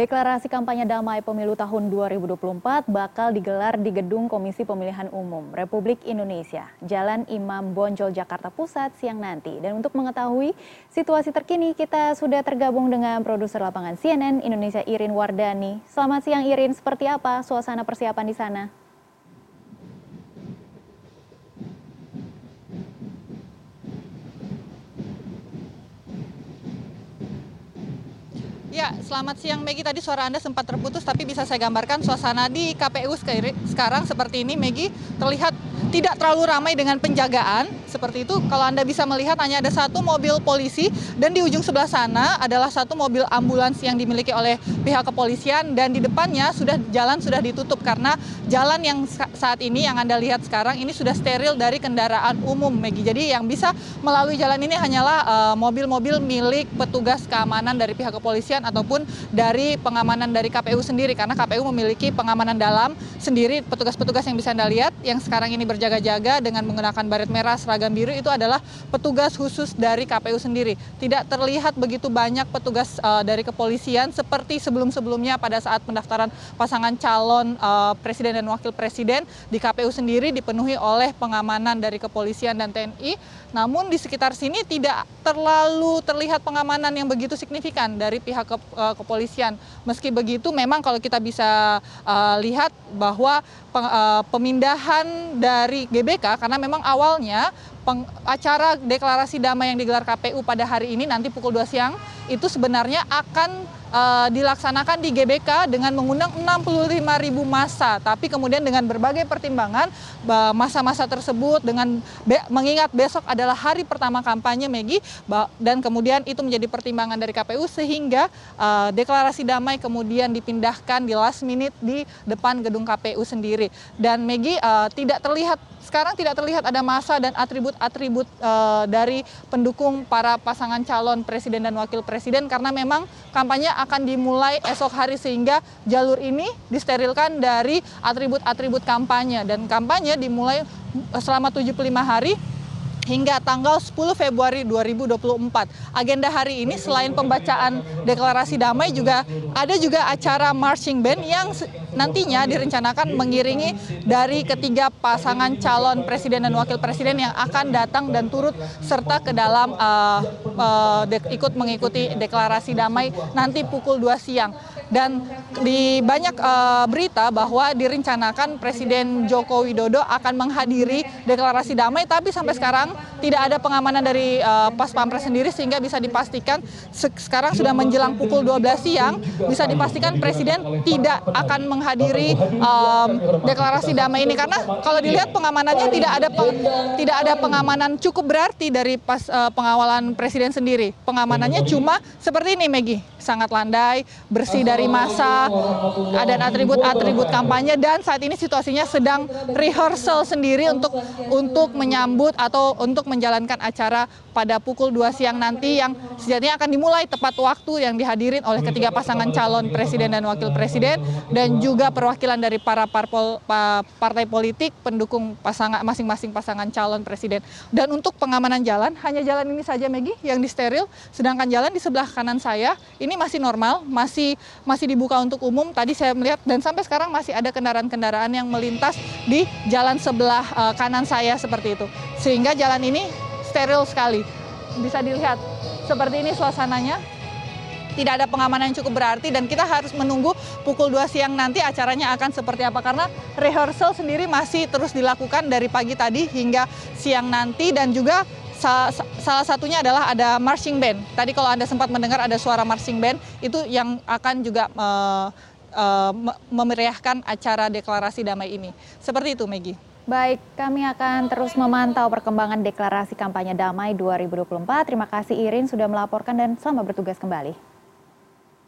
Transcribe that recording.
Deklarasi kampanye damai pemilu tahun 2024 bakal digelar di Gedung Komisi Pemilihan Umum Republik Indonesia, Jalan Imam Bonjol, Jakarta Pusat siang nanti. Dan untuk mengetahui situasi terkini, kita sudah tergabung dengan produser lapangan CNN Indonesia Irin Wardani. Selamat siang Irin, seperti apa suasana persiapan di sana? Ya, selamat siang Megi. Tadi suara Anda sempat terputus, tapi bisa saya gambarkan suasana di KPU sekarang seperti ini. Megi terlihat tidak terlalu ramai dengan penjagaan seperti itu. Kalau Anda bisa melihat hanya ada satu mobil polisi dan di ujung sebelah sana adalah satu mobil ambulans yang dimiliki oleh pihak kepolisian dan di depannya sudah jalan sudah ditutup karena jalan yang saat ini yang Anda lihat sekarang ini sudah steril dari kendaraan umum Megi. Jadi yang bisa melalui jalan ini hanyalah eh, mobil-mobil uh, milik petugas keamanan dari pihak kepolisian ataupun dari pengamanan dari KPU sendiri karena KPU memiliki pengamanan dalam sendiri petugas-petugas yang bisa Anda lihat yang sekarang ini berjaga-jaga dengan menggunakan baret merah seragam biru itu adalah petugas khusus dari KPU sendiri. Tidak terlihat begitu banyak petugas uh, dari kepolisian seperti sebelum-sebelumnya pada saat pendaftaran pasangan calon uh, presiden dan wakil presiden di KPU sendiri dipenuhi oleh pengamanan dari kepolisian dan TNI. Namun di sekitar sini tidak terlalu terlihat pengamanan yang begitu signifikan dari pihak ke, uh, kepolisian. Meski begitu memang kalau kita bisa uh, lihat bahwa uh, pemindahan dari GBK karena memang awalnya acara deklarasi damai yang digelar KPU pada hari ini nanti pukul 2 siang itu sebenarnya akan uh, dilaksanakan di GBK dengan mengundang 65 ribu masa. Tapi kemudian dengan berbagai pertimbangan masa-masa tersebut dengan be mengingat besok adalah hari pertama kampanye Megi dan kemudian itu menjadi pertimbangan dari KPU sehingga uh, deklarasi damai kemudian dipindahkan di last minute di depan gedung KPU sendiri. Dan Megi uh, tidak terlihat sekarang tidak terlihat ada masa dan atribut-atribut uh, dari pendukung para pasangan calon presiden dan wakil presiden karena memang kampanye akan dimulai esok hari sehingga jalur ini disterilkan dari atribut-atribut kampanye. Dan kampanye dimulai selama 75 hari hingga tanggal 10 Februari 2024. Agenda hari ini selain pembacaan deklarasi damai juga ada juga acara marching band yang nantinya direncanakan mengiringi dari ketiga pasangan calon presiden dan wakil presiden yang akan datang dan turut serta ke dalam uh, uh, ikut mengikuti deklarasi damai nanti pukul 2 siang. Dan di banyak uh, berita bahwa direncanakan Presiden Joko Widodo akan menghadiri deklarasi damai, tapi sampai sekarang tidak ada pengamanan dari uh, pas pampres sendiri sehingga bisa dipastikan sekarang sudah menjelang pukul 12 siang bisa dipastikan Presiden tidak akan menghadiri um, deklarasi damai ini karena kalau dilihat pengamanannya tidak ada peng, tidak ada pengamanan cukup berarti dari pas uh, pengawalan Presiden sendiri. Pengamanannya cuma seperti ini Megi, sangat landai, bersih dari dari masa, ada atribut-atribut kampanye dan saat ini situasinya sedang rehearsal sendiri untuk untuk menyambut atau untuk menjalankan acara pada pukul 2 siang nanti yang sejatinya akan dimulai tepat waktu yang dihadirin oleh ketiga pasangan calon presiden dan wakil presiden dan juga perwakilan dari para parpol, partai politik pendukung pasangan masing-masing pasangan calon presiden. Dan untuk pengamanan jalan hanya jalan ini saja Megi yang disteril, sedangkan jalan di sebelah kanan saya ini masih normal, masih masih dibuka untuk umum. Tadi saya melihat dan sampai sekarang masih ada kendaraan-kendaraan yang melintas di jalan sebelah uh, kanan saya seperti itu. Sehingga jalan ini steril sekali. Bisa dilihat seperti ini suasananya. Tidak ada pengamanan yang cukup berarti dan kita harus menunggu pukul 2 siang nanti acaranya akan seperti apa karena rehearsal sendiri masih terus dilakukan dari pagi tadi hingga siang nanti dan juga salah satunya adalah ada marching band. Tadi kalau Anda sempat mendengar ada suara marching band, itu yang akan juga uh, uh, memeriahkan acara deklarasi damai ini. Seperti itu, Megi. Baik, kami akan terus memantau perkembangan deklarasi kampanye damai 2024. Terima kasih Irin sudah melaporkan dan selamat bertugas kembali.